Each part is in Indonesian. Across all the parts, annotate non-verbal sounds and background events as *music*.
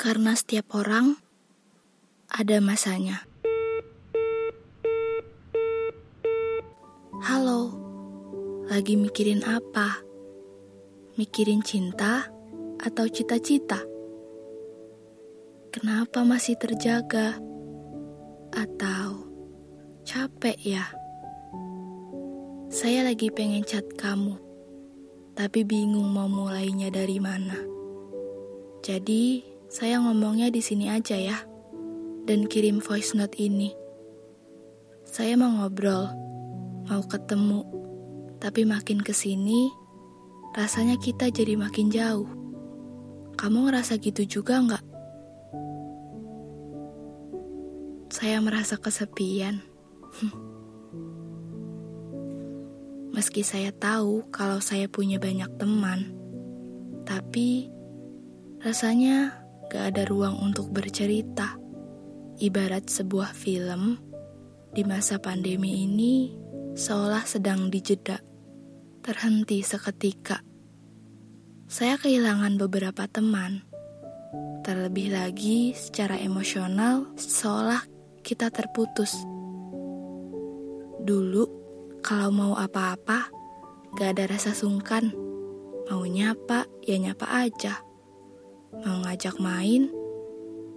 Karena setiap orang ada masanya. Halo, lagi mikirin apa? Mikirin cinta atau cita-cita? Kenapa masih terjaga? Atau capek ya? Saya lagi pengen chat kamu, tapi bingung mau mulainya dari mana. Jadi, saya ngomongnya di sini aja ya, dan kirim voice note ini. Saya mau ngobrol, mau ketemu, tapi makin ke sini, rasanya kita jadi makin jauh. Kamu ngerasa gitu juga nggak? Saya merasa kesepian. *laughs* Meski saya tahu kalau saya punya banyak teman, tapi rasanya gak ada ruang untuk bercerita. Ibarat sebuah film, di masa pandemi ini seolah sedang dijeda, terhenti seketika. Saya kehilangan beberapa teman, terlebih lagi secara emosional seolah kita terputus. Dulu, kalau mau apa-apa, gak ada rasa sungkan. Mau nyapa, ya nyapa aja Mau ngajak main,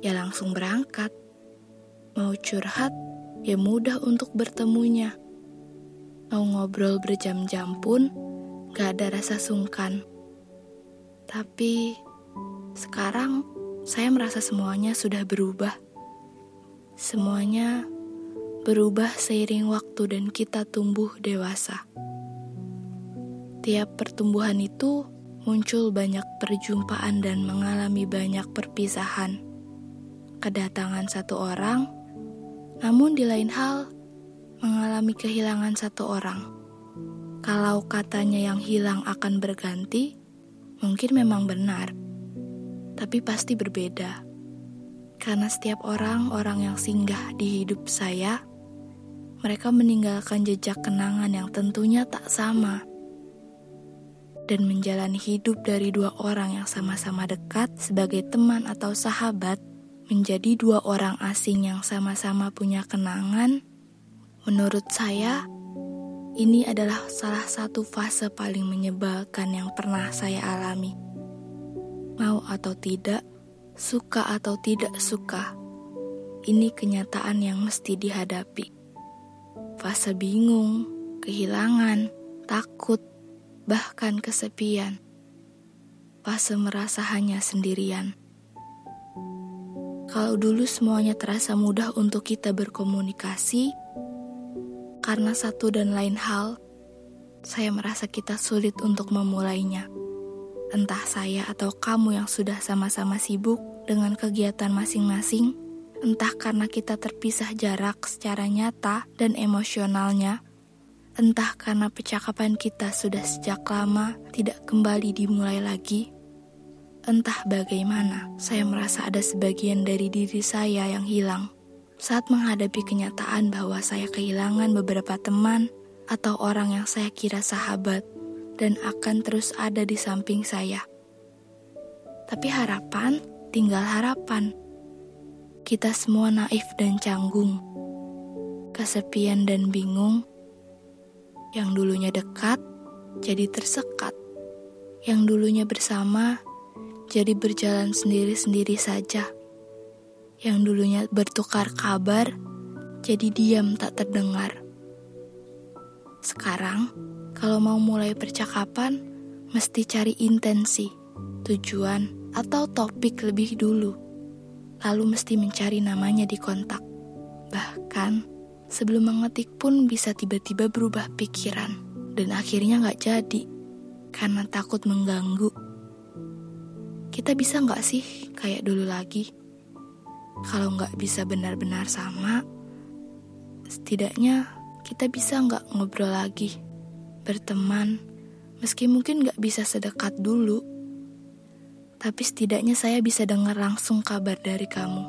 ya langsung berangkat. Mau curhat, ya mudah untuk bertemunya. Mau ngobrol berjam-jam pun, gak ada rasa sungkan. Tapi sekarang saya merasa semuanya sudah berubah. Semuanya berubah seiring waktu dan kita tumbuh dewasa. Tiap pertumbuhan itu muncul banyak perjumpaan dan mengalami banyak perpisahan. Kedatangan satu orang, namun di lain hal mengalami kehilangan satu orang. Kalau katanya yang hilang akan berganti, mungkin memang benar, tapi pasti berbeda. Karena setiap orang, orang yang singgah di hidup saya, mereka meninggalkan jejak kenangan yang tentunya tak sama dan menjalani hidup dari dua orang yang sama-sama dekat sebagai teman atau sahabat menjadi dua orang asing yang sama-sama punya kenangan, menurut saya ini adalah salah satu fase paling menyebalkan yang pernah saya alami. Mau atau tidak, suka atau tidak suka, ini kenyataan yang mesti dihadapi. Fase bingung, kehilangan, takut, bahkan kesepian. Fase merasa hanya sendirian. Kalau dulu semuanya terasa mudah untuk kita berkomunikasi, karena satu dan lain hal, saya merasa kita sulit untuk memulainya. Entah saya atau kamu yang sudah sama-sama sibuk dengan kegiatan masing-masing, entah karena kita terpisah jarak secara nyata dan emosionalnya, Entah karena percakapan kita sudah sejak lama tidak kembali dimulai lagi, entah bagaimana saya merasa ada sebagian dari diri saya yang hilang saat menghadapi kenyataan bahwa saya kehilangan beberapa teman atau orang yang saya kira sahabat dan akan terus ada di samping saya. Tapi harapan tinggal harapan. Kita semua naif dan canggung, kesepian dan bingung yang dulunya dekat jadi tersekat. Yang dulunya bersama jadi berjalan sendiri-sendiri saja. Yang dulunya bertukar kabar jadi diam tak terdengar. Sekarang, kalau mau mulai percakapan, mesti cari intensi, tujuan, atau topik lebih dulu. Lalu mesti mencari namanya di kontak. Bahkan, Sebelum mengetik pun bisa tiba-tiba berubah pikiran dan akhirnya nggak jadi karena takut mengganggu. Kita bisa nggak sih kayak dulu lagi? Kalau nggak bisa benar-benar sama, setidaknya kita bisa nggak ngobrol lagi, berteman, meski mungkin nggak bisa sedekat dulu. Tapi setidaknya saya bisa dengar langsung kabar dari kamu,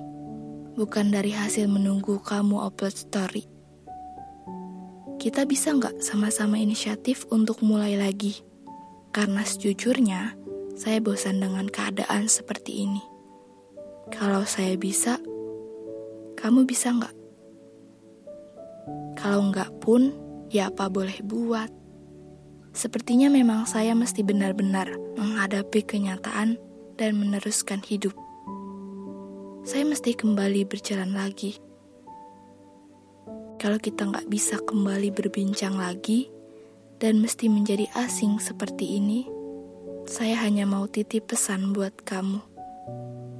bukan dari hasil menunggu kamu upload story kita bisa nggak sama-sama inisiatif untuk mulai lagi? Karena sejujurnya, saya bosan dengan keadaan seperti ini. Kalau saya bisa, kamu bisa nggak? Kalau nggak pun, ya apa boleh buat. Sepertinya memang saya mesti benar-benar menghadapi kenyataan dan meneruskan hidup. Saya mesti kembali berjalan lagi. Kalau kita nggak bisa kembali berbincang lagi dan mesti menjadi asing seperti ini, saya hanya mau titip pesan buat kamu.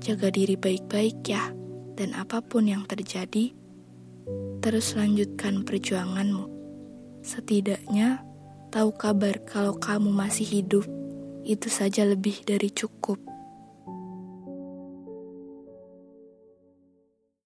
Jaga diri baik-baik ya, dan apa pun yang terjadi, terus lanjutkan perjuanganmu. Setidaknya, tahu kabar kalau kamu masih hidup, itu saja lebih dari cukup.